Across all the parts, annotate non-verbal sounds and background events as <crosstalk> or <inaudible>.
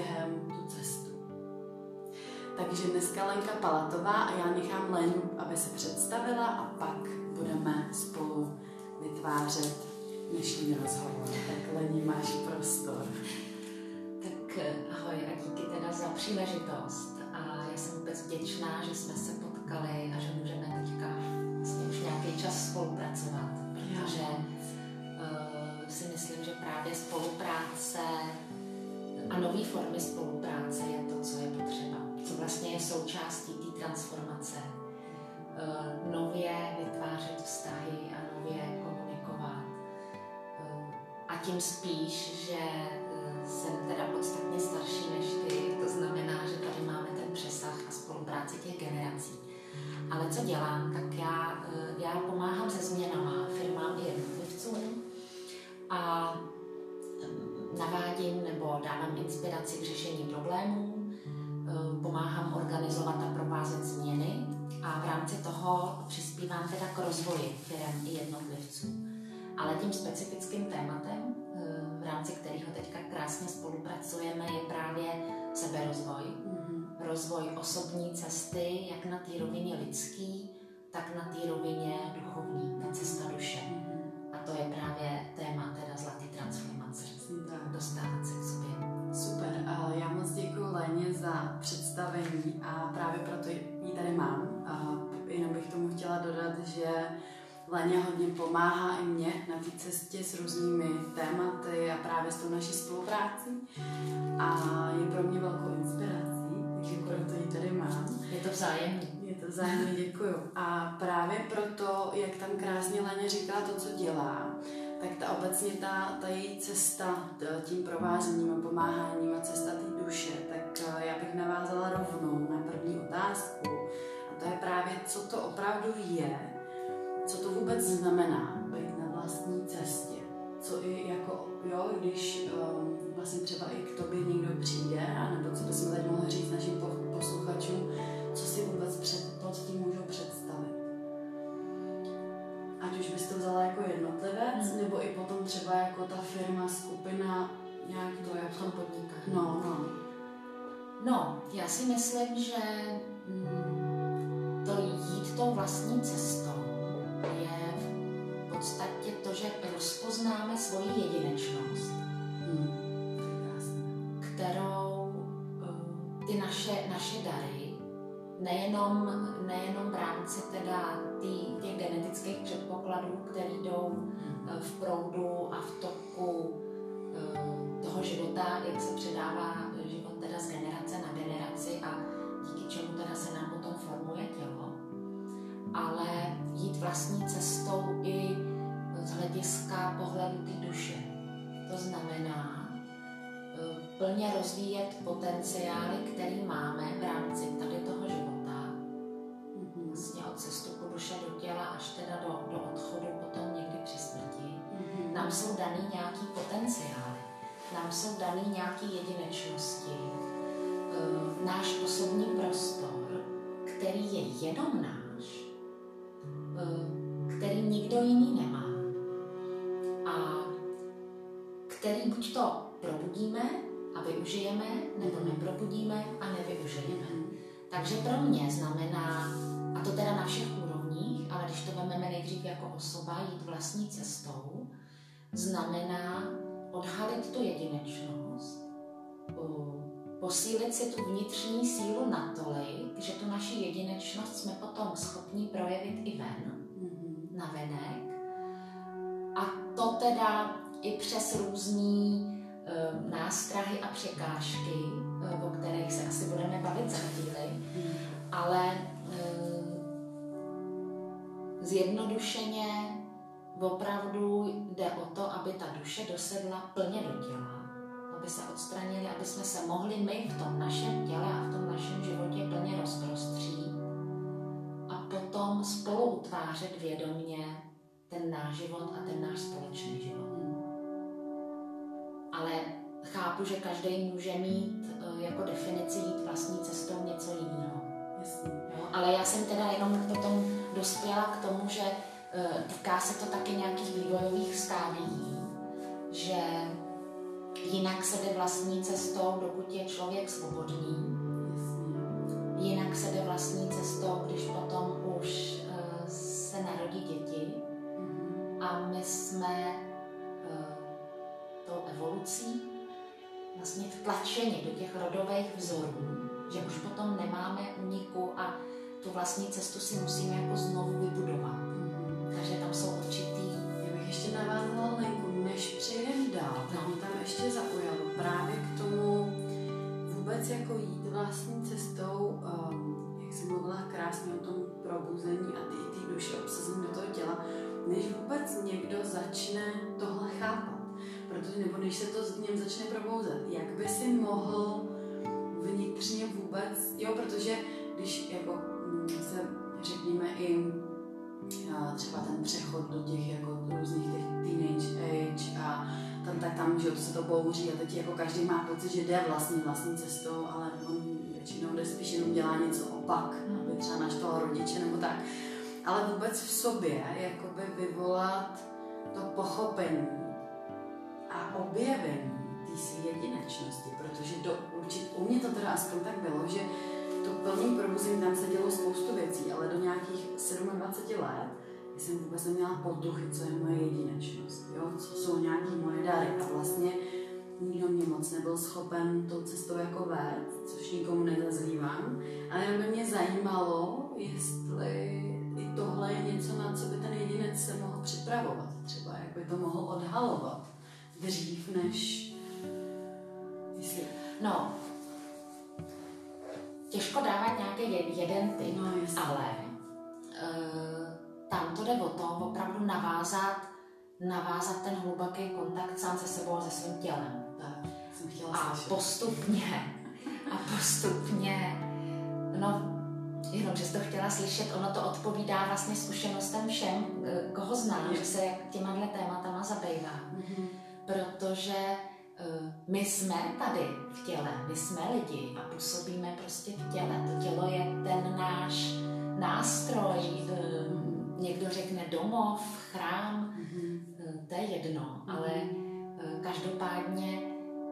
příběhem tu cestu. Takže dneska Lenka Palatová a já nechám Lenu, aby se představila a pak budeme spolu vytvářet dnešní rozhovor. Tak Lení, máš prostor. Tak ahoj a díky teda za příležitost. A já jsem vůbec vděčná, že jsme se potkali a že můžeme teďka vlastně už nějaký čas spolupracovat, protože uh, si myslím, že právě spolupráce a nové formy spolupráce je to, co je potřeba, co vlastně je součástí té transformace. Uh, nově vytvářet vztahy a nově tím spíš, že eh, jsem teda podstatně starší než ty, to znamená, že tady máme ten přesah a spolupráci těch generací. Ale co dělám, tak já, eh, já pomáhám se změnama firmám i jednotlivcům a navádím nebo dávám inspiraci k řešení problémů, eh, pomáhám organizovat a provázet změny a v rámci toho přispívám teda k rozvoji firm i jednotlivců. Ale tím specifickým tématem, eh, v rámci kterého teďka krásně spolupracujeme, je právě seberozvoj. Mm-hmm. Rozvoj osobní cesty, jak na té rovině lidský, tak na té rovině duchovní, ta cesta duše. Mm-hmm. A to je právě téma teda zlatý transformace. Dostávat se k sobě. Super. A já moc děkuji Léně za představení a právě proto ji tady mám. A jenom bych tomu chtěla dodat, že Léně hodně pomáhá i mě na té cestě s různými tématy a právě s tou naší spoluprácí. A je pro mě velkou inspirací, takže proto ji tady mám. Je to vzájemné. Je to vzájemné, děkuju. A právě proto, jak tam krásně Léně říkala to, co dělá, tak ta obecně ta, ta její cesta tím provázením a pomáháním a cesta té duše, tak eh, já bych navázala rovnou na první otázku. A to je právě, co to opravdu je co to vůbec znamená být na vlastní cestě. Co i jako, jo, když um, vlastně třeba i k tobě někdo přijde, nebo co bychom teď mohli říct našim posluchačům, co si vůbec před, pod tím můžou představit. Ať už bys to vzala jako jednotlivec, hmm. nebo i potom třeba jako ta firma, skupina, nějak to. V tom podnikání. No, no. No, já si myslím, že mm, to jít tou vlastní cestou je v podstatě to, že rozpoznáme svoji jedinečnost, hmm. kterou eh, ty naše, naše dary, nejenom, nejenom v rámci teda tý, těch genetických předpokladů, které jdou eh, v proudu a v toku eh, toho života, jak se předává život teda z generace na generaci a díky čemu teda se nám potom formuje tělo, ale jít vlastní cestou i z hlediska pohledu té duše. To znamená eh, plně rozvíjet potenciály, který máme v rámci tady toho života. Mhm. Vlastně od cestupu duše do těla až teda do, do odchodu potom někdy při smrti. Mhm. Nám jsou daný nějaký potenciály, nám jsou daný nějaký jedinečnosti, eh, náš osobní prostor, který je jenom náš Eh, který nikdo jiný nemá. A který buď to probudíme a využijeme, nebo neprobudíme a nevyužijeme. Takže pro mě znamená, a to teda na všech úrovních, ale když to vezmeme nejdřív jako osoba, jít vlastní cestou, znamená odhalit tu jedinečnost, posílit si tu vnitřní sílu natolik, že tu naši jedinečnost jsme potom schopni projevit i ven, mm-hmm. na venek. A to teda i přes různý e, nástrahy a překážky, e, o kterých se asi budeme bavit za chvíli, mm. ale zjednodušeně opravdu jde o to, aby ta duše dosedla plně do těla, aby se odstranili, aby jsme se mohli my v tom našem těle a v tom našem životě plně rozprostřít a potom spolu utvářet vědomě ten náš život a ten náš společný život. Ale chápu, že každý může mít eh, jako definici jít vlastní cestou něco jiného. Jo? Ale já jsem teda jenom potom dospěla k tomu, že eh, týká se to taky nějakých vývojových stádií, že jinak se jde vlastní cestou, dokud je člověk svobodný. Jinak se jde vlastní cestou, když potom už uh, se narodí děti. A my jsme uh, tou evolucí vlastně vtlačeni do těch rodových vzorů, že už potom nemáme uniku a tu vlastní cestu si musíme jako znovu vybudovat. Takže tam jsou určitý... Já bych ještě navázala Lenku, než přejdem dál, tak no. tam ještě zaujalo právě k tomu vůbec jako jít vlastní cestou, um, jak jsem mluvila krásně o tom probuzení a ty, ty duše obsazení do toho těla, než vůbec někdo začne tohle chápat. Protože, nebo než se to v něm začne probouzet, jak by si mohl vnitřně vůbec, jo, protože když jako mm, se řekněme i třeba ten přechod do těch jako různých těch teenage age a tam, tak tam, že to se to bouří a teď jako každý má pocit, že jde vlastně vlastní cestou, ale on většinou jde spíš jenom dělá něco opak, aby třeba naštval rodiče nebo tak. Ale vůbec v sobě jakoby vyvolat to pochopení a objevení té své jedinečnosti, protože do určit, u mě to teda aspoň tak bylo, že to plný probuzení tam se dělo spoustu věcí, ale do nějakých 27 let jsem vůbec neměla potuchy, co je moje jedinečnost, jo? co jsou nějaké moje dary. A vlastně nikdo mě moc nebyl schopen tou cestou jako vést, což nikomu nezazlívám. Ale jenom by mě zajímalo, jestli i tohle je něco, na co by ten jedinec se mohl připravovat. Třeba jak by to mohl odhalovat dřív, než... No, těžko dávat nějaký jeden typ, no, ale uh, tam to jde o to opravdu navázat, navázat ten hluboký kontakt sám se sebou a se svým tělem. Tak, jsem chtěla a slyšet. postupně, a postupně, no, jenom, že jsi to chtěla slyšet, ono to odpovídá vlastně zkušenostem všem, koho znám, že se těma tématama zabývá. Mm-hmm. Protože my jsme tady v těle, my jsme lidi a působíme prostě v těle. To tělo je ten náš nástroj, uh, někdo řekne domov, chrám, mm-hmm. to je jedno, mm-hmm. ale eh, každopádně,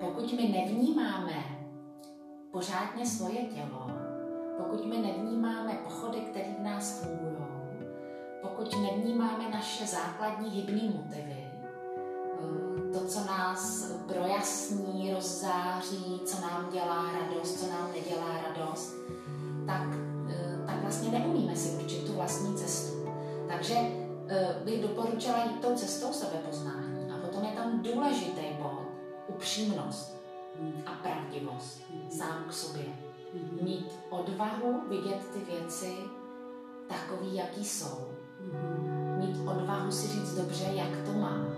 pokud my nevnímáme pořádně svoje tělo, pokud my nevnímáme pochody, které v nás fungují, pokud nevnímáme naše základní hybné motivy, eh, to, co nás projasní, rozzáří, co nám dělá radost, co nám nedělá radost, tak, tak vlastně neumíme si určit tu vlastní cestu. Takže uh, bych doporučila jít tou cestou sebepoznání. A potom je tam důležitý bod, upřímnost a pravdivost sám k sobě. Mít odvahu vidět ty věci takový, jaký jsou. Mít odvahu si říct dobře, jak to mám.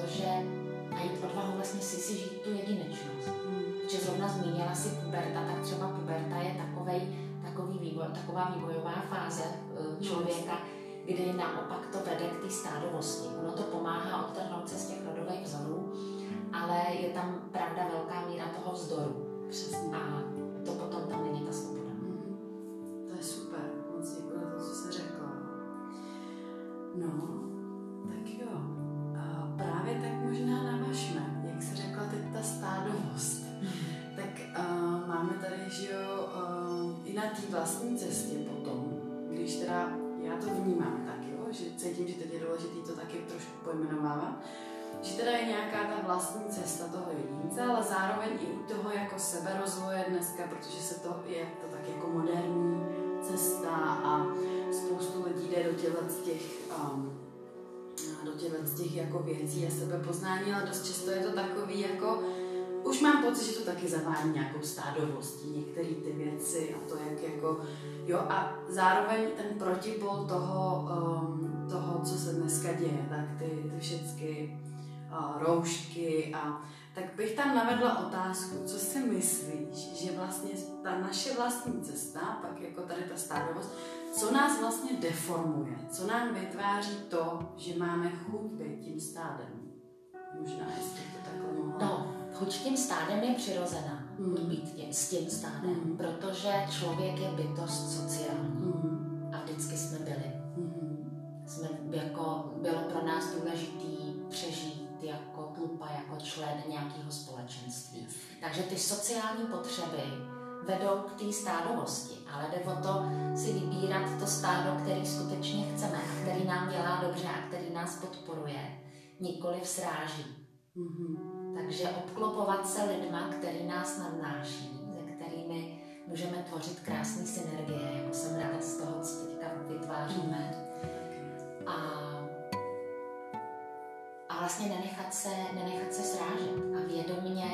Protože a jít odvahu vlastně si si žít tu jedinečnost. Že zrovna zmínila si puberta, tak třeba puberta je takovej, takový vývoj, taková vývojová fáze e, člověka, kdy naopak to vede k té stádovosti. Ono to pomáhá odtrhnout se z těch rodových vzorů, ale je tam pravda velká míra toho vzdoru. Přesně. A to potom tam není ta svoboda. Mm-hmm. To je super, moc děkuji za to, co jsi řekla. No, tak jo. Právě tak možná navažme, jak se řekla teď ta stádovost. Mm-hmm. Tak uh, máme tady, že jo, uh, i na té vlastní cestě potom, když teda já to vnímám tak, jo, že cítím, že teď je důležité to taky trošku pojmenovávat, že teda je nějaká ta vlastní cesta toho jedince, ale zároveň i u toho jako seberozvoje dneska, protože se to je to tak jako moderní cesta a spoustu lidí jde do těchto těch, um, do těchto těch jako věcí a sebepoznání, ale dost často je to takový jako už mám pocit, že to taky zavání nějakou stádovostí, některé ty věci a to, jak jako, jo, a zároveň ten protipol toho, um, toho, co se dneska děje, tak ty, ty všechny uh, roušky a tak bych tam navedla otázku, co si myslíš, že vlastně ta naše vlastní cesta, pak jako tady ta stádovost, co nás vlastně deformuje, co nám vytváří to, že máme chuť být tím stádem. Možná, jestli to takhle mohla. No, chuť tím stádem je přirozená, mm. být tím, s tím stádem, mm. protože člověk je bytost sociální mm. a vždycky jsme byli. Mm. Jsme jako, bylo pro nás důležitý přežít jako tlupa, jako člen nějakého společenství. Takže ty sociální potřeby vedou k té stádovosti, ale jde o to si vybírat to stádo, který skutečně chceme a který nám dělá dobře a který nás podporuje, nikoli sráží. Mm-hmm. Takže obklopovat se lidma, který nás nadnáší, se kterými můžeme tvořit krásné synergie, jako jsem ráda z toho, co teďka vytváříme. A, a vlastně nenechat se, nenechat se srážet a vědomně.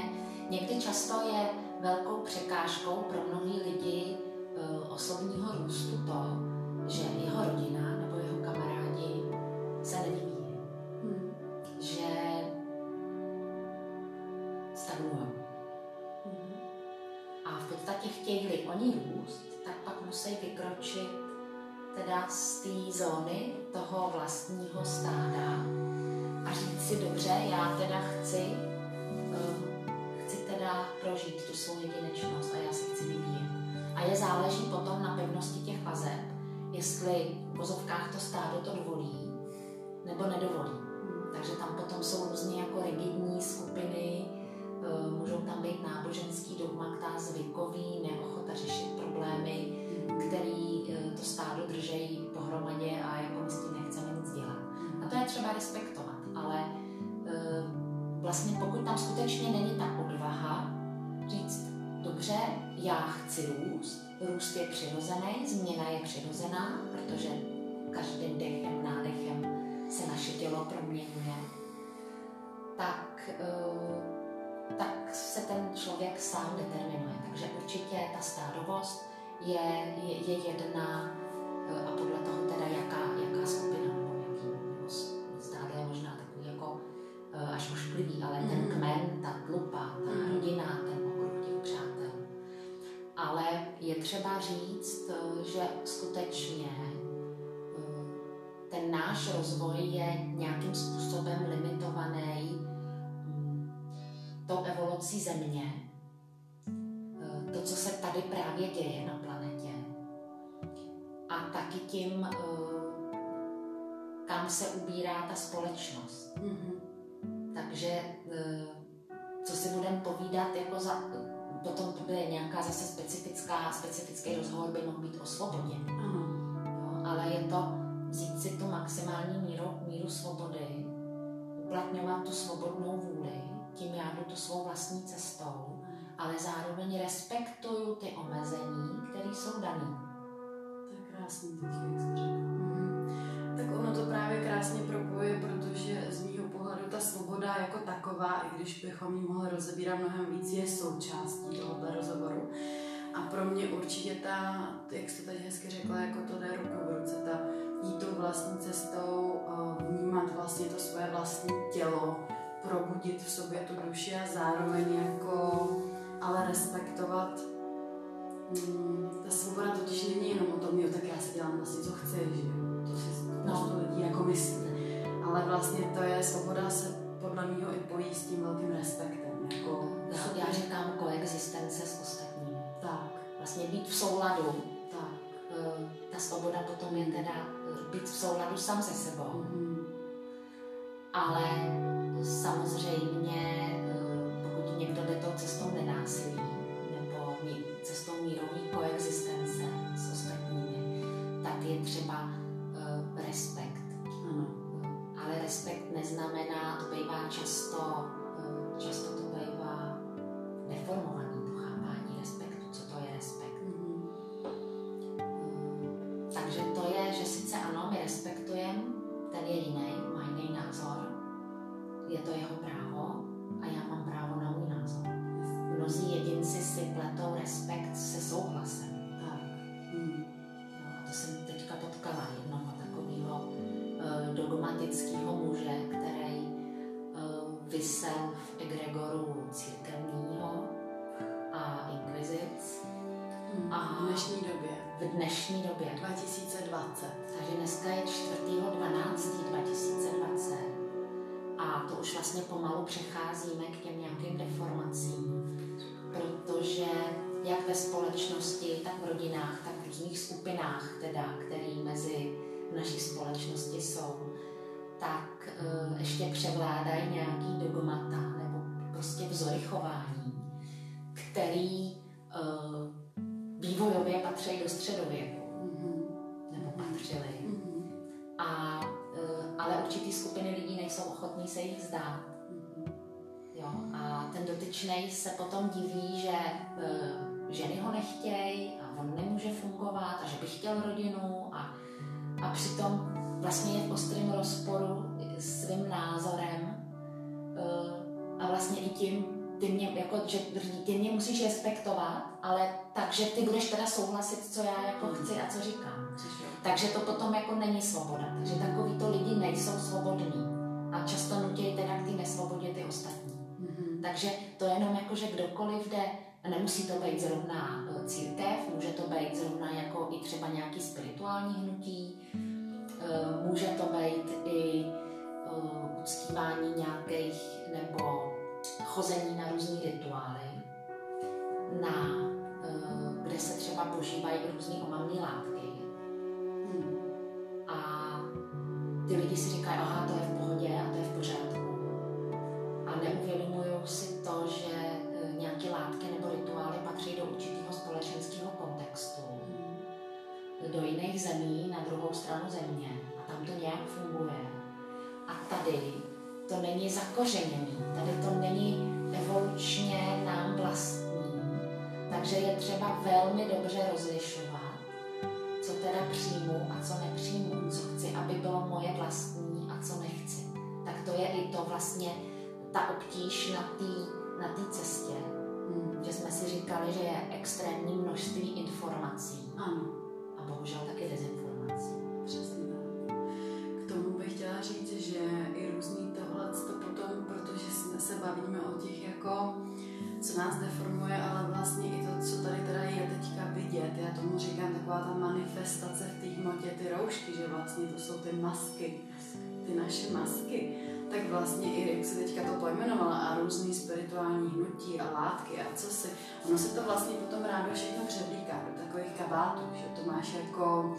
Někdy často je velkou překážkou pro mnohý lidi uh, osobního růstu to, že jeho rodina nebo jeho kamarádi se nevyvíjí. Hmm. Že stagnují. Hmm. A v podstatě chtějí oni růst, tak pak musí vykročit teda z té zóny toho vlastního stáda a říct si dobře, já teda chci svou jedinečnost a já si chci vyvíjet. A je záleží potom na pevnosti těch vazeb, jestli v vozovkách to stádo to dovolí nebo nedovolí. Takže tam potom jsou různě jako rigidní skupiny, e, můžou tam být náboženský dogmata, zvykový, neochota řešit problémy, který e, to stádo držejí pohromadě a jako my s tím nechceme nic dělat. A to je třeba respektovat, ale e, vlastně pokud tam skutečně není ta odvaha říct, dobře, já chci růst, růst je přirozený, změna je přirozená, protože každým dechem, nádechem se naše tělo proměňuje, tak, eh, tak se ten člověk sám determinuje. Takže určitě ta stádovost je, je, je jedna eh, a podle toho teda jaká, jaká skupina Eh, až ošklivý, ale ten mm. kmen, ta tlupa, ta mm. rodina, ten. Ale je třeba říct, eh, že skutečně eh, ten náš rozvoj je nějakým způsobem limitovaný mm, tou evolucí země. To, co se tady právě děje na planetě. A taky tím, kam se ubírá ta společnost. Mm-hmm. Takže eh, co si budeme povídat, jako za, potom to bude nějaká zase specifická, specifický rozhovor by mohl být o svobodě. Jo, ale je to vzít si tu maximální míru, míru svobody, uplatňovat tu svobodnou vůli, tím já jdu tu svou vlastní cestou, ale zároveň respektuju ty omezení, které jsou dané. To je krásný teď, jak jsi řekl. Mhm. Tak ono to právě krásně propojuje, protože z mýho pohledu ta svoboda jako taková, i když bychom ji mohli rozebírat mnohem víc, je součástí tohoto rozhovoru. A pro mě určitě ta, jak jste teď hezky řekla, jako to jde ruku v ruce, ta jít tou vlastní cestou, eh, vnímat vlastně to svoje vlastní tělo, probudit v sobě tu duši a zároveň jako ale respektovat hmm, ta svoboda totiž není jenom o tom, jo, tak já si dělám vlastně, co chci, že to si no. lidí jako myslí ale vlastně to je svoboda se podle mého i pojí s tím velkým respektem. Jako já, já říkám koexistence s ostatními. Tak. Vlastně být v souladu. Tak. Eh, ta svoboda potom je teda eh, být v souladu sám se sebou. Mm-hmm. Ale samozřejmě, eh, pokud někdo jde tou cestou nenásilí nebo cestou mírové koexistence s ostatními, tak je třeba respekt neznamená, to bývá často, tak uh, ještě převládají nějaký dogmata nebo prostě vzory chování, který uh, vývojově patří do středověku, Mhm. nebo patřili. Mhm. A, eh, ale určitý skupiny lidí nejsou ochotní se jich vzdát. Mhm. Jo? A ten dotyčný se potom diví, že ženy ho nechtějí a on nemůže fungovat a že by chtěl rodinu a, a přitom vlastně je v ostrém rozporu s svým názorem uh, a vlastně i tím, ty mě, jako, že ty mě musíš respektovat, ale takže ty budeš teda souhlasit, co já jako chci a co říkám. Takže to potom jako není svoboda. Takže takovýto lidi nejsou svobodní a často nutí teda k té nesvobodě ty ostatní. Mhm. Takže to je jenom jako, že kdokoliv jde, a nemusí to být zrovna eh, církev, může to být zrovna jako i třeba nějaký spirituální hnutí, eh, může to být i eh, uctívání nějakých nebo chození na různý rituály, na, eh, kde se třeba požívají různé omamné látky. Mhm. A ty lidi si říkají, aha, to je v pohodě a to je v pořádku. A neuvědomují si to, že nějaké látky nebo rituály patří do určitého společenského kontextu, do jiných zemí, na druhou stranu země. A tam to nějak funguje. A tady to není zakořeněný, tady to není evolučně nám vlastní. Takže je třeba velmi dobře rozlišovat, co teda přijmu a co nepřijmu, co chci, aby bylo moje vlastní a co nechci. Tak to je i to vlastně ta obtíž na té na cestě, Mhm. že jsme si říkali, že je extrémní množství informací Ano. Bohužel taky dezinformací. Přesně tak. K tomu bych chtěla říct, že i různý tohle to potom, protože jsme se bavíme o těch jako, co nás deformuje, ale vlastně i to, co tady teda je teďka vidět. Já tomu říkám taková ta manifestace v té hmotě, ty roušky, že vlastně to jsou ty masky, ty naše masky. Tak vlastně i, jak se teďka to pojmenovala, a různý spirituální hnutí a látky a co si, ono se to vlastně potom rádo všechno převlíká do takových kabátů, že to máš jako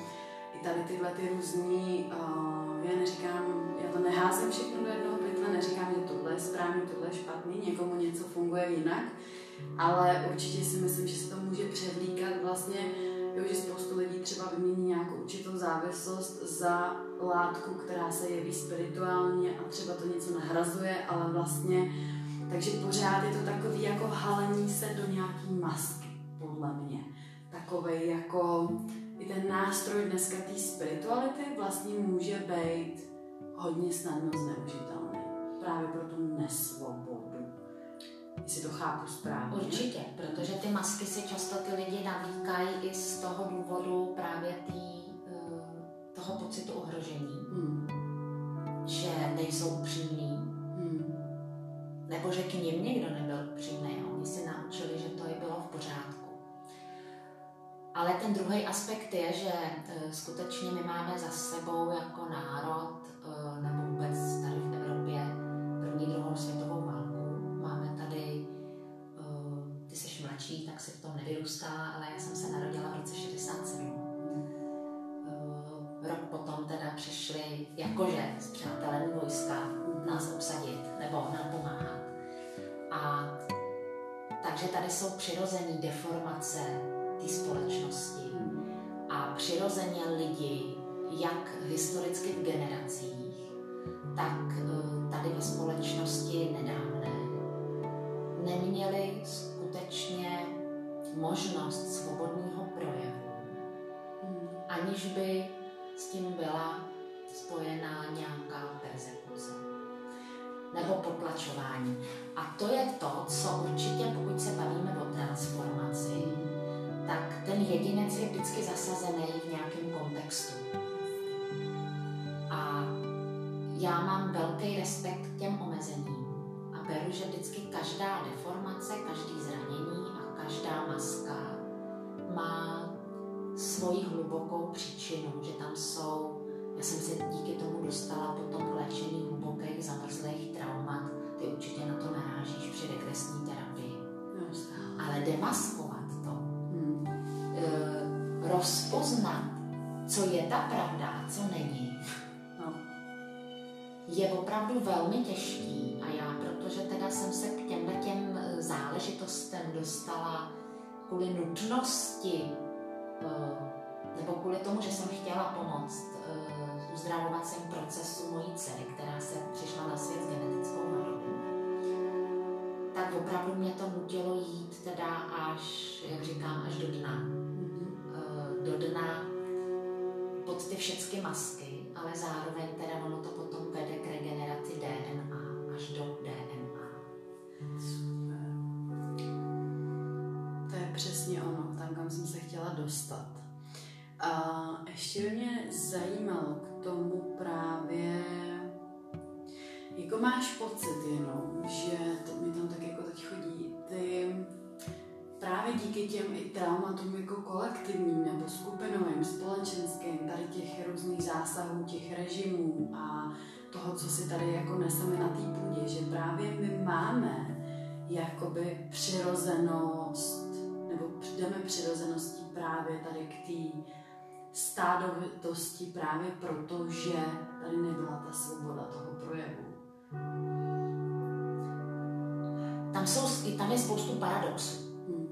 i tady tyhle ty různý, uh, já neříkám, já to neházím všechno do jednoho pytle, neříkám, že tohle je správný, tohle je špatný, někomu něco funguje jinak, ale určitě si myslím, že se to může převlíkat vlastně, jo, že spoustu lidí třeba vymění nějakou určitou závislost za látku, která se jeví spirituálně a třeba to něco nahrazuje, ale vlastně, takže pořád je to takový jako halení se do nějaký masky, podle mě. Takovej jako, i ten nástroj dneska té spirituality vlastně může být hodně snadno zneužitelný. Právě pro tu nesvobodu. Jestli to chápu správně. Určitě, protože ty masky si často ty lidi navíkají i z toho důvodu právě eh, toho pocitu ohrožení, Hmm. že nejsou upřímní, Hmm. nebo že k ním někdo nebyl upřímný a oni si naučili, že to je bylo v pořádku. Ale ten druhý aspekt je, že eh, skutečně my máme za sebou jako národ eh, nebo vůbec jsou přirozené deformace té společnosti a přirozeně lidi, jak historicky v generacích, tak eh, tady ve společnosti nedávné, neměli skutečně možnost svobodného projevu, aniž by s tím byla spojená nějaká persekuce. Nebo potlačování. A to je to, co určitě, pokud se bavíme o transformaci, tak ten jedinec je vždycky zasazený v nějakém kontextu. A já mám velký respekt k těm omezením a beru, že vždycky každá deformace, každý zranění a každá maska má svoji hlubokou příčinu, že tam jsou, já jsem se díky tomu dostala potom k léčení hlubokých zamrzlých traumat, ty určitě na to narážíš při regresní terapii. Ale demaskovat to, hmm. e, rozpoznat, co je ta pravda a co není, no. je opravdu velmi těžký a já, protože teda jsem se k těmhle těm e, záležitostem dostala kvůli nutnosti Eh, nebo kvůli tomu, že jsem chtěla pomoct uh, uzdravovacím procesu mojí dcery, která se přišla na svět s genetickou vadou, tak opravdu mě to nutilo jít teda až, jak říkám, až do dna. Uh, do dna pod ty všechny masky, ale zároveň teda ono to potom vede k regeneraci DNA až do DNA. Super. To je přesně ono kam jsem se chtěla dostat. A ještě mě zajímalo k tomu právě, jako máš pocit jenom, že to mi tam tak jako teď chodí, ty právě díky těm i traumatům jako kolektivním nebo skupinovým, společenským, tady těch různých zásahů, těch režimů a toho, co si tady jako neseme na té půdě, že právě my máme jakoby přirozenost nebo jdeme přirozeností právě tady k té stádovitosti právě proto, že tady nebyla ta svoboda toho projevu. Tam, jsou, tam je spoustu paradoxů. Hmm.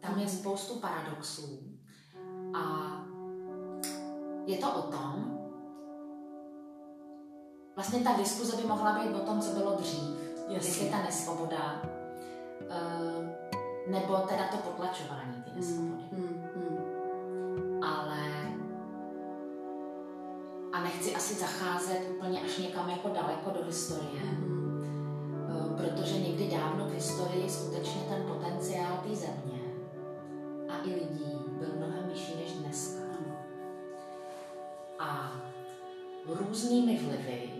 Tam je spoustu paradoxů. A je to o tom, vlastně ta diskuze by mohla být o tom, co bylo dřív. Jestli je ta nesvoboda, uh, nebo teda to potlačování ty nesvobody. Hmm. Nechci asi zacházet úplně až někam jako daleko do historie, hmm. Eh, protože někdy dávno v historii skutečně ten potenciál té země a i lidí byl mnohem vyšší než dneska. A různými vlivy,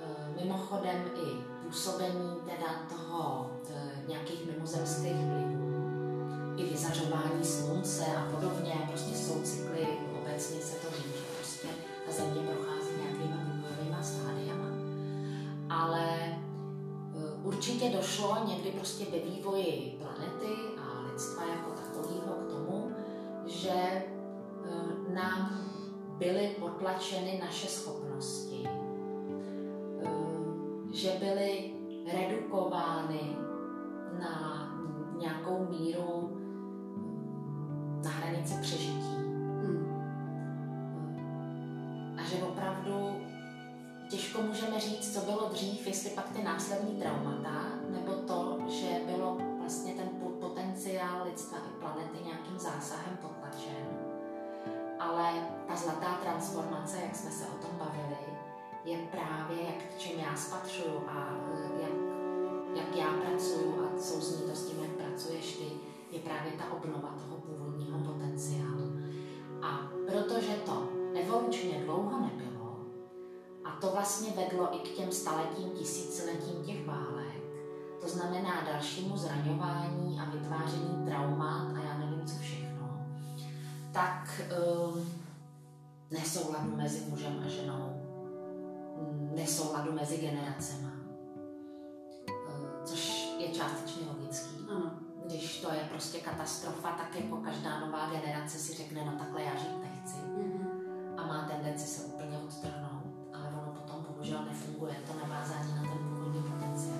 eh, mimochodem i působení teda toho e, nějakých mimozemských vlivů, i vyzařování slunce a podobně, prostě jsou cykly, obecně se ta země prochází nějakými vývojovými stádiama. Ale e, určitě došlo někdy prostě ve vývoji planety a lidstva jako takového k tomu, že e, nám byly potlačeny naše schopnosti že byly redukovány na nějakou míru na hranici přežití. Těžko můžeme říct, co bylo dřív, jestli pak ty následní traumata, nebo to, že bylo vlastně ten potenciál lidstva i planety nějakým zásahem potlačen. Ale ta zlatá transformace, jak jsme se o tom bavili, je právě, jak čem já spatřuju a e, jak, jak já pracuju a souzní to s tím, jak pracuješ ty, je právě ta obnova toho původního potenciálu. A protože to evolučně dlouho nebylo, to vlastně vedlo i k těm staletím, tisíciletím těch válek, to znamená dalšímu zraňování a vytváření traumat a já nevím co všechno, tak um, nesouladu mezi mužem a ženou, nesouladu mezi generacemi. Eh, což je částečně logický. Ano. Když to je prostě katastrofa, tak jako každá nová generace si řekne, no takhle já žít nechci. Mm-hmm. A má tendenci se úplně odtrhnout. Bohužel nefunguje to navázání na ten původní potenciál.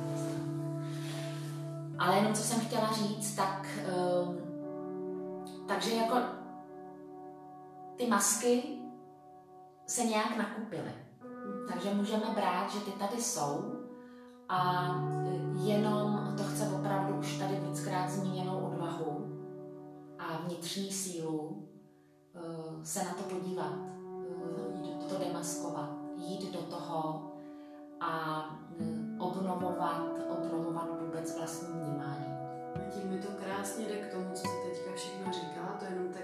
Ale jenom co jsem chtěla říct, tak um, takže jako ty masky se nějak nakupily. Takže můžeme brát, že ty tady jsou a jenom to chce opravdu už tady víckrát zmíněnou odvahu a vnitřní sílu e, se na to podívat, e, jít do toho a obnovovat, obnovovat vůbec vlastní vnímání. A tím mi to krásně jde k tomu, co jsi teďka všechno říkala, to jenom tak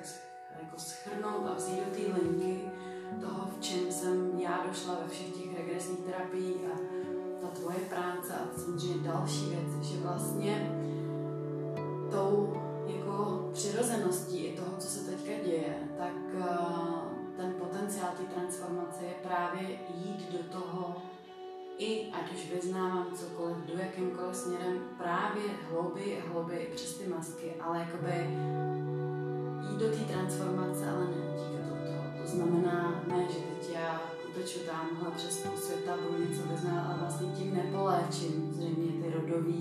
jako schrnout a vzít do té linky toho, v čem jsem já došla ve všech těch regresních terapiích a ta tvoje práce a samozřejmě další věc, že vlastně tou jako přirozeností i toho, co se teďka děje, tak uh, transformace je právě jít do toho, i ať už vyznávám cokoliv, jdu jakýmkoliv směrem, právě hlouby, hlouby i přes ty masky, ale jakoby jít do té transformace, ale neutíkat od toho. To znamená, ne, že teď já uteču tamhle přes půl světa, budu něco vyznávat, ale vlastně tím nepoléčím zřejmě ty rodové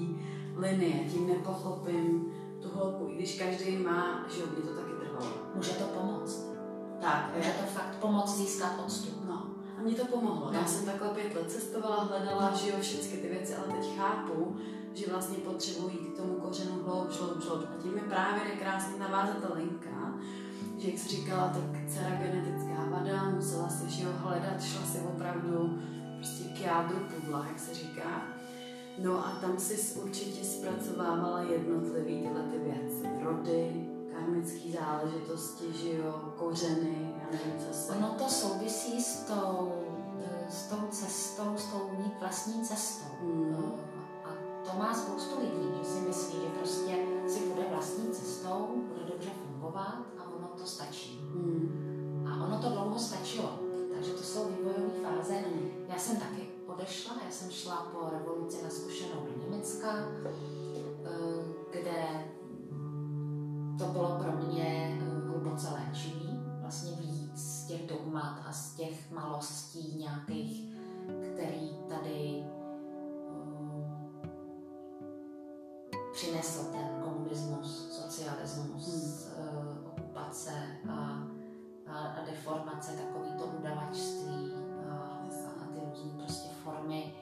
linie, tím nepochopím tu hloubku, i když každý má, že mě to taky trvalo. Může to pomoct. Tak, Může to fakt pomoct získat odstup. No, a mě to pomohlo. Já No. jsem takhle pět let cestovala, hledala, že jo, všechny ty věci, ale teď chápu, že vlastně potřebuji jít k tomu kořenu hloub, hloub, hloub. A tím mi právě krásně navázat ta linka, že jak jsi říkala, tak dcera genetická vada, musela si že jo, hledat, šla si opravdu prostě k jádru pudla, jak se říká. No a tam si určitě zpracovávala jednotlivý tyhle ty věci. Rody, karmické záležitosti, že jo, kořeny, já nevím, co se... Ono to souvisí s tou, s tou cestou, s tou vlastní cestou. Mm. Eh, A to má spoustu lidí, že si myslí, že prostě si bude vlastní cestou, bude dobře fungovat a ono to stačí. Hmm. A ono to dlouho stačilo. Takže to jsou vývojové fáze. Já jsem taky odešla, já jsem šla po revoluci na zkušenou do Německa, eh, kde to bylo pro mě eh, hluboce léčivý, vlastně víc z těch dogmat a z těch malostí nějakých, který tady eh, přinesl ten komunismus, socialismus, eh, okupace a, a, a deformace, takový to udavačství a, a, a ty různé prostě formy,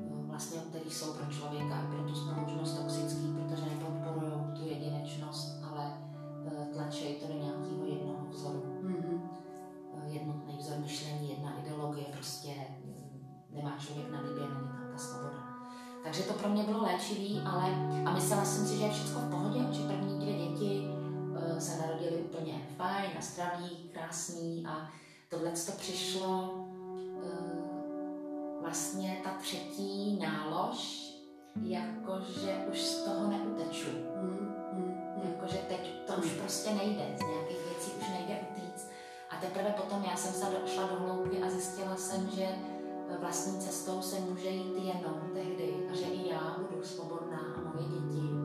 vlastně, které jsou pro člověka pro tu společnost toxický, protože nepodporují tu jedinečnost, ale eh, tlačí to do nějakého jednoho vzoru. Mhm. Eh, Jednotný vzor myšlení, jedna ideologie, prostě mm, nemá člověk na výběr, není tam ta svoboda. Takže to pro mě bylo léčivý, ale a myslela jsem si, že je všechno v pohodě, že první dvě děti eh, se narodily úplně fajn a zdraví, krásný a tohle to přišlo vlastně ta třetí nálož, jakože už z toho neuteču. Mhm. Mhm. Jakože teď to už prostě nejde, z nějakých věcí už nejde utíct. A teprve potom já jsem se šla do hloubky a zjistila jsem, že vlastní cestou se může jít jenom tehdy a že i já budu svobodná a moje děti,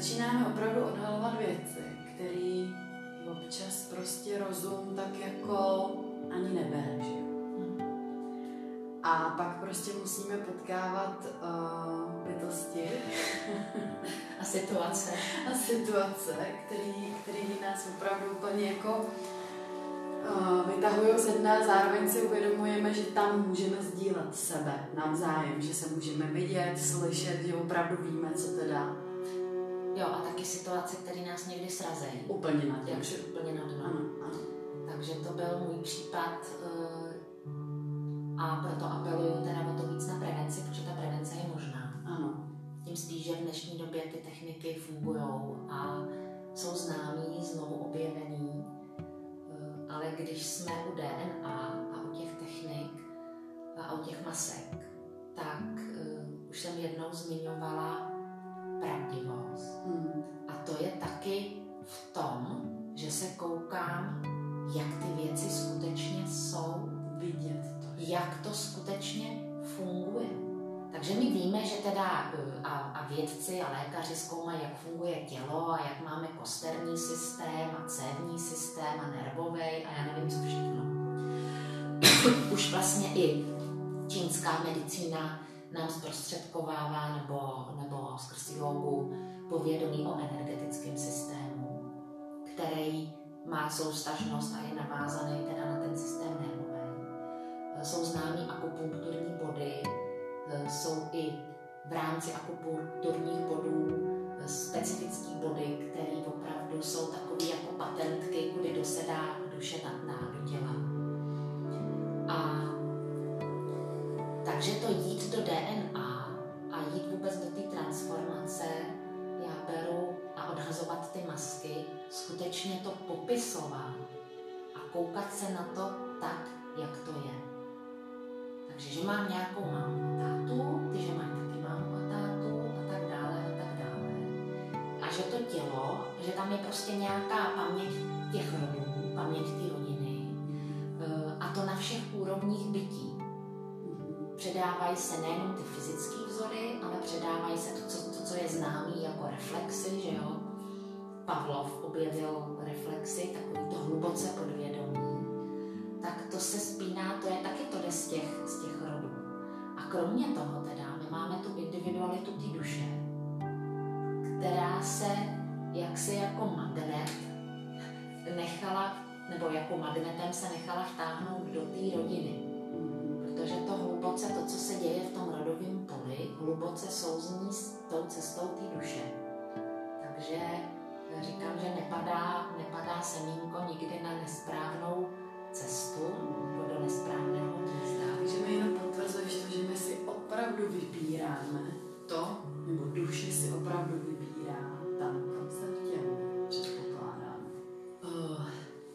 začínáme opravdu odhalovat věci, které občas prostě rozum tak jako ani nebere, že jo. A pak prostě musíme potkávat uh, bytosti <laughs> A situace. a situace, který, který nás opravdu úplně jako uh, vytahují ze dna a zároveň si uvědomujeme, že tam můžeme sdílet sebe navzájem, že se můžeme vidět, slyšet, že opravdu víme, co teda Jo, a taky situace, které nás někdy srazejí. úplně na těm. Takže úplně na dno. Ano, ano. Takže to byl můj případ eh, a proto apeluju teda o to víc na prevenci, protože ta prevence je možná. ano. Tím spíš, že v dnešní době ty techniky fungují a jsou známý, znovu objevený. Eh, Ale když jsme u DNA a u těch technik a u těch masek, tak eh, už jsem jednou zmiňovala pravdivost. Hmm. A to je taky v tom, že se koukám, jak ty věci skutečně jsou, Vidět to. jak to skutečně funguje. Takže my víme, že teda eh, a, a vědci a lékaři zkoumají, jak funguje tělo a jak máme kosterní systém a cévní systém a nervový a já nevím, co všechno. <coughs> Už vlastně i čínská medicína nám zprostředkovává nebo, nebo skrz jogu povědomí o energetickém systému, který má soustažnost a je navázaný teda na ten systém nervový. Jsou známý akupunkturní body, jsou i v rámci akupunkturních bodů specifické body, které opravdu jsou takové jako patentky, kudy dosedá duše na, na do těla. A takže to jít do DNA a jít vůbec do té transformace, já beru a odhazovat ty masky, skutečně to popisovat a koukat se na to tak, jak to je. Takže, že mám nějakou mámu a tátu, ty, že mají taky mámu a tátu a tak dále a tak dále. A že to tělo, že tam je prostě nějaká paměť těch rodů, paměť té rodiny eh, a to na všech úrovních bytí předávají se nejenom ty fyzické vzory, ale předávají se to, co, to, co je známý jako reflexy, že jo. Pavlov objevil reflexy, takový to hluboce podvědomí. Tak to se spíná, to je taky to z těch, z těch rodů. A kromě toho teda, my máme tu individualitu té duše, která se jaksi jako magnet nechala, nebo jako magnetem se nechala vtáhnout do té rodiny hluboce souzní s tou cestou té duše. Takže říkám, že nepadá, nepadá semínko nikdy na nesprávnou cestu nebo do nesprávného místa. Takže mi jenom potvrzuješ to, že my si opravdu vybíráme to, nebo duše si opravdu vybírá tam, kam se chtěl, předpokládám. Uh,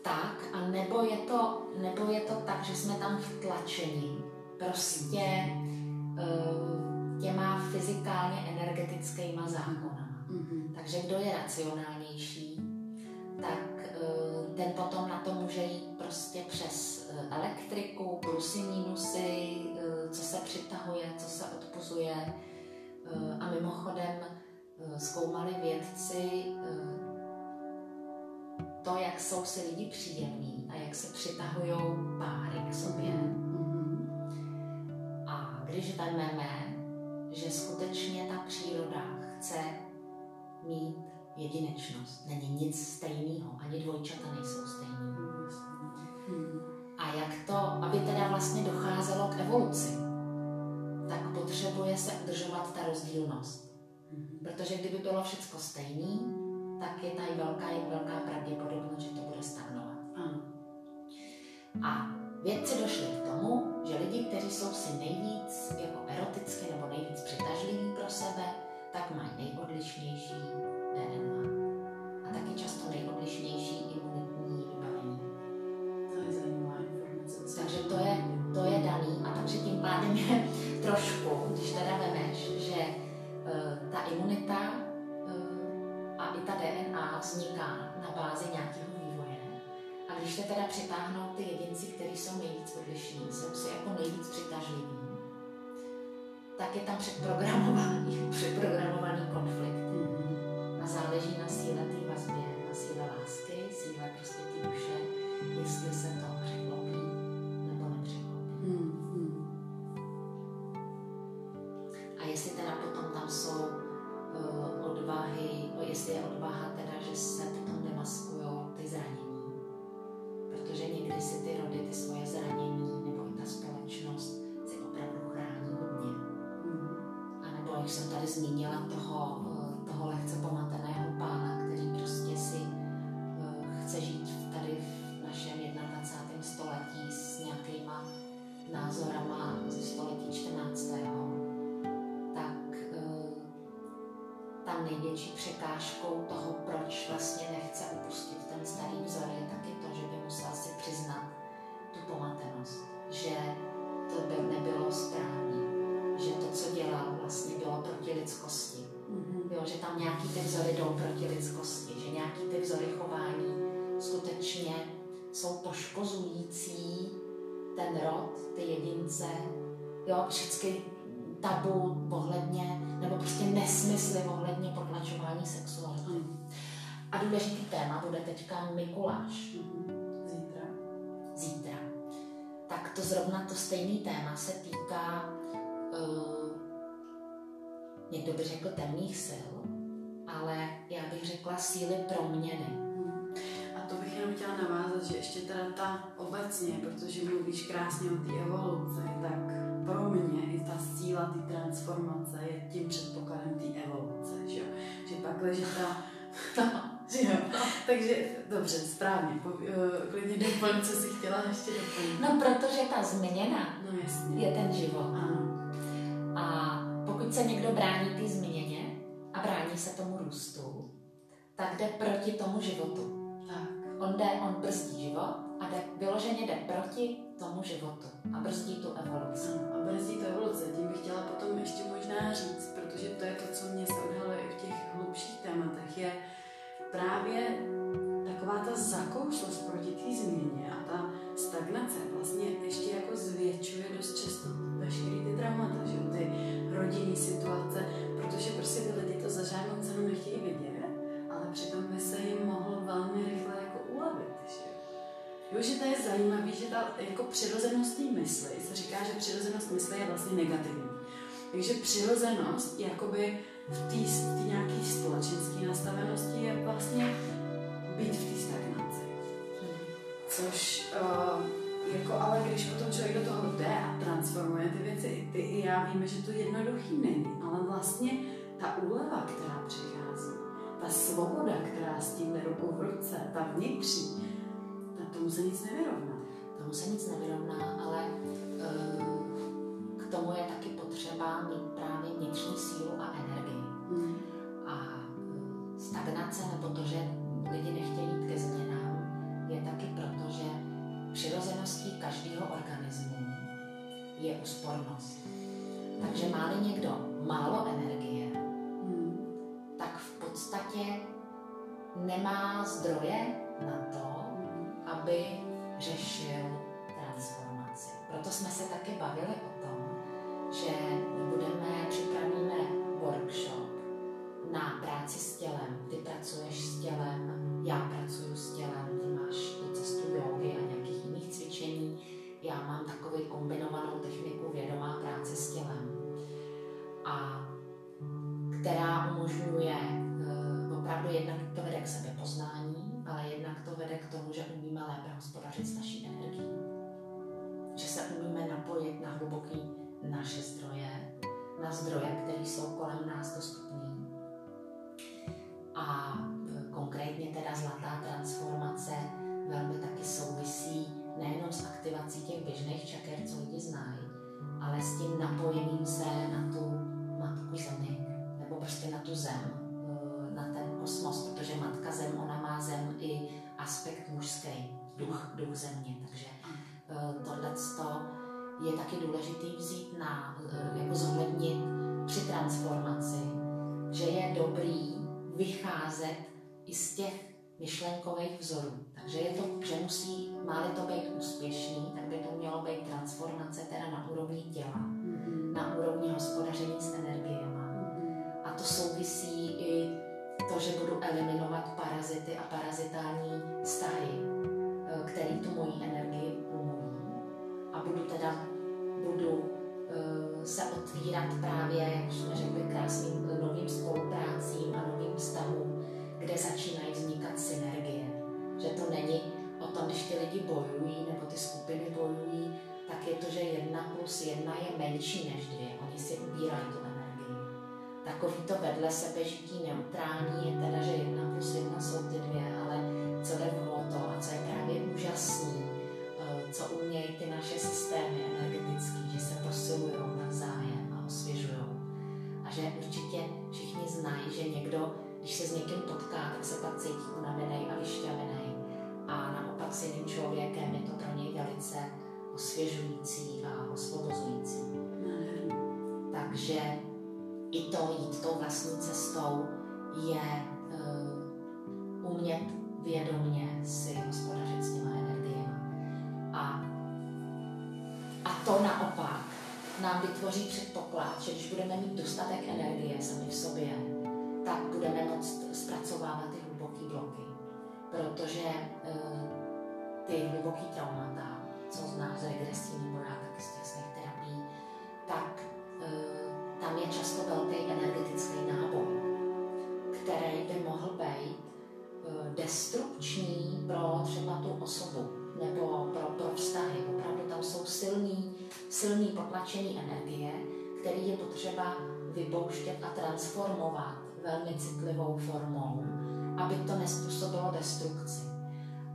tak, a nebo je, to, nebo je to tak, že jsme tam vtlačeni prostě uh, těma fyzikálně energetickýma zákonama. Mm-hmm. Takže kdo je racionálnější, tak uh, ten potom na to může jít prostě přes uh, elektriku, plusy, mínusy, uh, co se přitahuje, co se odpuzuje. A mimochodem zkoumali vědci to, jak jsou si lidi příjemní a jak se přitahují páry k sobě. Mm když vezmeme, že skutečně ta příroda chce mít jedinečnost, není nic stejného, ani dvojčata nejsou stejný. A jak to, aby teda vlastně docházelo k evoluci, tak potřebuje se udržovat ta rozdílnost. Protože kdyby bylo všechno stejný, tak je tady velká, velká pravděpodobnost, že to bude stagnovat. A Vědci došli k tomu, že lidi, kteří jsou si nejvíc jako eroticky nebo nejvíc přitažliví pro sebe, tak mají nejodlišnější DNA. A taky často nejodlišnější imunitní vybavení. To je zajímavá informace. Takže to je, to je daný. A takže tím pádem je <laughs> trošku, když teda vemeš, že uh, ta imunita uh, a i ta DNA vzniká na bázi nějakého když se teda přitáhnou ty jedinci, kteří jsou nejvíc odlišní, jsou si jako nejvíc přitažliví, tak je tam předprogramovaný, <laughs> předprogramovaný konflikt. Mm-hmm. A záleží na síle té vazbě, na síle lásky, síle prostě té duše, jestli se to překlopí nebo nepřeklopí. Mm-hmm. A jestli teda potom tam jsou uh, odvahy, no jestli je odvaha teda, že se potom demaskují ty zranění protože někdy si ty rody, ty svoje zranění nebo i ta společnost si opravdu chrání hodně. Mm. A nebo, jak jsem tady zmínila, toho, eh, toho lehce pomateného pána, který prostě si uh, chce žít tady v našem 21. století s nějakýma názorama ze století 14. Tak uh, tam největší překážkou toho, proč vlastně jo, všechny tabu ohledně, nebo prostě nesmysly ohledně potlačování sexuality. Mm. A důležitý téma bude teďka Mikuláš. Zítra. Zítra. Tak to zrovna to stejné téma se týká uh, někdo by řekl temných sil, ale já bych řekla síly proměny. Hmm. A to bych jenom chtěla navázat, že ještě teda ta obecně, protože mluvíš krásně o té evoluci, tak pro mě i ta síla té transformace je tím předpokladem té evoluce, že jo? Že pak leží <laughs> ta... že jo? Takže dobře, správně, po, uh, klidně doplň, co jsi chtěla ještě doplnit. No, protože ta změna no, jasně. je ten život. Ano. A pokud se někdo brání té změně a brání se tomu růstu, tak jde proti tomu životu. Tak. On jde, on brzdí život a jde, vyloženě jde proti tomu životu a brzdí tu evoluci. A brzdí tu evoluci. Tím bych chtěla potom ještě možná říct, protože to je to, co mě se odhaluje negativní. Takže přirozenost jakoby v té nějaké společenské nastavenosti je vlastně být v té stagnaci. Což uh, jako ale když potom člověk do toho jde a transformuje ty věci, ty i já víme, že to jednoduchý není, ale vlastně ta úleva, která přichází, ta svoboda, která s tím jde ruku v ruce, ta vnitřní, tak tomu se nic nevyrovná. Tomu se nic nevyrovná, ale uh, k tomu je taky potřeba mít právě vnitřní sílu a energii. Hmm. A uh, stagnace, nebo to, že lidi nechtějí jít ke změnám, je taky proto, že přirozeností každého organismu je úspornost. Takže má-li někdo málo energie, Hmm. tak v podstatě nemá zdroje na to, aby řešil transformaci. Proto jsme se taky bavili o tom, že budeme, z těch myšlenkových vzorů. Takže je to, že musí, má to být úspěšný, tak by to mělo být transformace teda na úrovni těla, Mm-hmm. na úrovni hospodaření s energiemi. A to souvisí i to, že budu eliminovat parazity a parazitální vztahy, eh, který tu moji energii umluví. A budu teda, budu uh, se otvírat právě, jak jsme řekli, krásným novým spoluprácím a novým vztahům, kde začínají vznikat synergie. Že to není o tom, když ty lidi bojují nebo ty skupiny bojují, tak je to, že jedna plus jedna je menší než dvě. Oni si ubírají tu energii. Takový to vedle sebe žití neutrální je teda, že jedna plus jedna jsou ty dvě, ale co jde o to a co je právě úžasný, eh, co umějí ty naše systémy energetické, že se posilují navzájem a osvěžují. A že určitě všichni znají, že někdo, když se s někým potká, tak se pak cítí unavený a vyšťavený. A naopak s jiným člověkem je to pro něj velice osvěžující a osvobozující. Takže i to jít tou vlastní cestou je uh, umět vědomně si hospodařit s těma energiemi. A, a to naopak nám vytvoří předpoklad, že když budeme mít dostatek energie sami v sobě, tak budeme moc zpracovávat ty hluboké bloky. Protože eh, ty hluboké traumata, co znáš z regresí nebo já z těsných terapií, tak eh, tam je často velký energetický náboj, který by mohl být eh, destrukční pro třeba tu osobu nebo pro, pro vztahy. Opravdu tam jsou silný, silný potlačený energie, který je potřeba vypouštět a transformovat velmi citlivou formou, aby to nespůsobilo destrukci.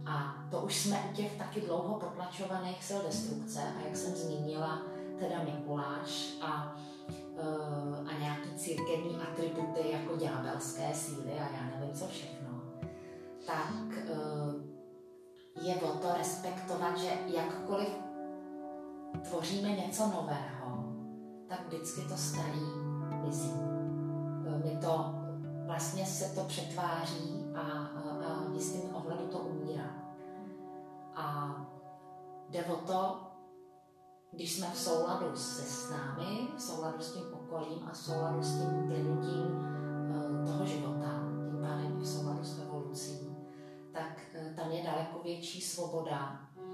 A to už jsme u těch taky dlouho potlačovaných sil destrukce a jak jsem zmínila, teda Mikuláš a, uh, a nějaký církevní atributy jako ďábelské síly a já nevím co všechno, tak uh, je o to respektovat, že jakkoliv tvoříme něco nového, tak vždycky to starý mizí. Uh, my to vlastně se to přetváří a, a, a v jistým ohledu to umírá. A jde o to, když jsme v souladu se s námi, v souladu s tím okolím a v souladu s tím plynutím uh, toho života, tím pádem v souladu s evolucí, tak uh, tam je daleko větší svoboda uh,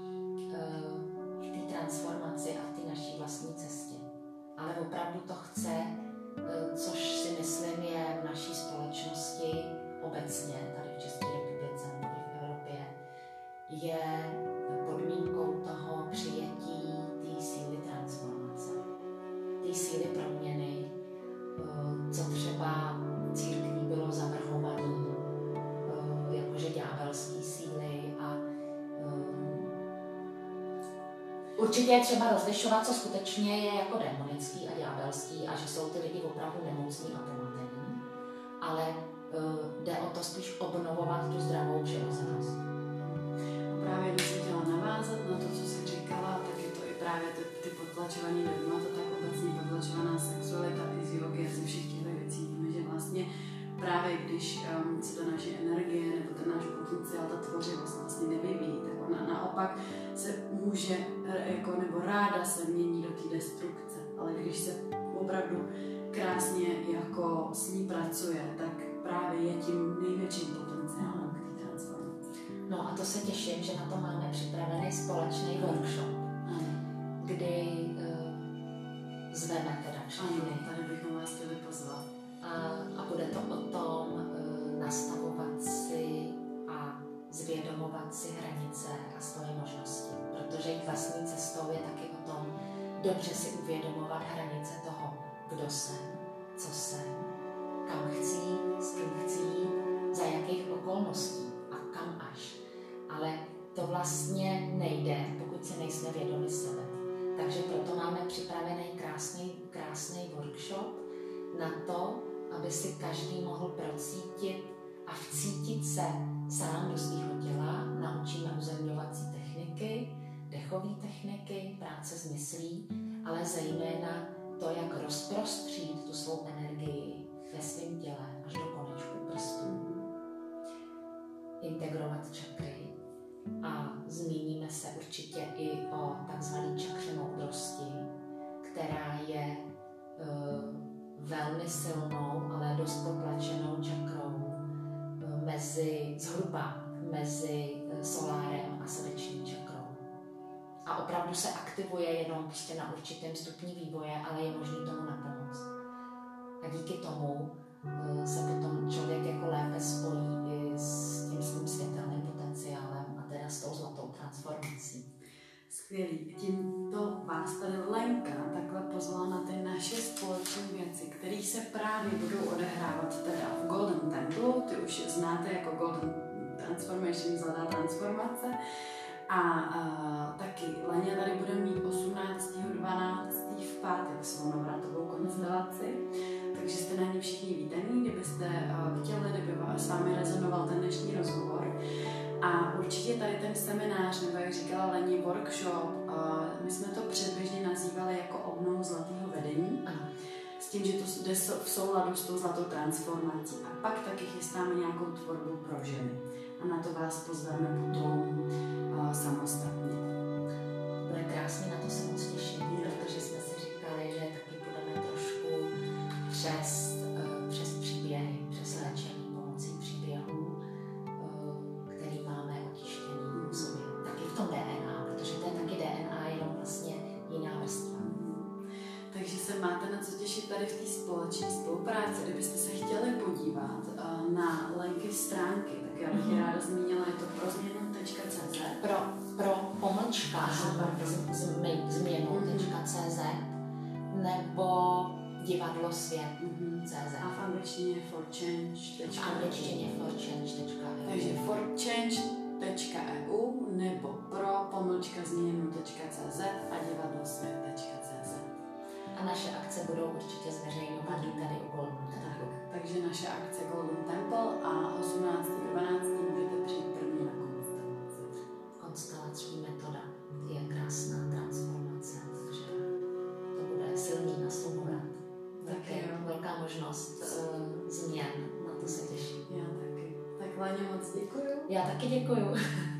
v té transformaci a v té naší vlastní cestě. Ale opravdu to chce, což si myslím je v naší společnosti obecně, tady v České republice nebo v Evropě, je podmínkou toho přijetí té síly transformace, té síly proměny, eh, co třeba Určitě je třeba rozlišovat, co skutečně je jako demonický a ďábelský a že jsou ty lidi opravdu nemocní a pomatení, ale uh, jde o to spíš obnovovat tu zdravou přirozenost. A právě když jsem chtěla navázat na to, co jsi říkala, tak je to i právě ty, ty potlačované dogmata, tak obecně potlačovaná sexualita, fyziologie, ze všech těchto věcí. Víme, že vlastně právě když um, se ta naše energie nebo ten náš potenciál, ta tvořivost vlastně nevyvíjí, tak ona naopak se může, jako, nebo ráda se mění do té destrukce. Ale když se opravdu krásně jako s ní pracuje, tak právě je tím největším potenciálem k té transformaci. No a to se těším, že na to máme připravený společný workshop, kdy uh, zveme teda všechny. Ano, tady bychom vás chtěli pozvat. A, a bude to o tom uh, si a zvědomovat si hranice a svoje možnosti. Protože jejich vlastní cestou je taky o tom dobře si uvědomovat hranice toho, kdo jsem, co jsem, kam chci, s kým chci, za jakých okolností a kam až. Ale to vlastně nejde, pokud si nejsme vědomi sebe. Takže proto máme připravený krásný, krásný workshop na to, aby si každý mohl procítit a vcítit se sám do svého těla. Naučíme uzemňovací techniky, dechové techniky, práce s myslí, ale zejména to, jak rozprostřít tu svou energii ve svém těle až do konečku prstů. Integrovat čakry a zmíníme se určitě i o takzvané čakře moudrosti, která je uh, velmi silnou, ale dost potlačenou čakrou mezi, zhruba mezi solárem a srdeční čakrou. A opravdu se aktivuje jenom prostě na určitém stupni vývoje, ale je možný tomu napomoct. A díky tomu uh, se potom člověk jako lépe spojí i s tím svým světelným potenciálem a teda s tou zlatou transformací. Skvělý. Tímto vás tady Lenka takhle pozvala na ty naše společné věci, které se právě budou odehrávat teda v Golden Temple, ty už znáte jako Golden Transformation, zlatá transformace. A uh, taky Leně tady bude mít 18.12. v pátek svou navratovou konstelaci, takže jste na ní všichni vítaní, kdybyste chtěli, kdyby s vámi rezonoval ten dnešní rozhovor. A určitě tady ten seminář, nebo jak říkala Leni, workshop, my jsme to předběžně nazývali jako obnovu zlatého vedení. Ano. S tím, že to jde v souladu s tou zlatou transformací. A pak taky chystáme nějakou tvorbu pro ženy. A na to vás pozveme potom uh, samostatně. Bude krásně, na to se moc těším, svět. Mm-hmm. CZ. A v angličtině for change. V angličtině. Takže for change.eu nebo pro pomlčka změnu.cz a divadlo svět.cz. A naše akce budou určitě zveřejňovány tady u Golden Temple. Takže naše akce Golden Temple a 18.12. můžete přijít první na konstelaci. Konstelační metoda je krásná změn, na to se těším. Já taky.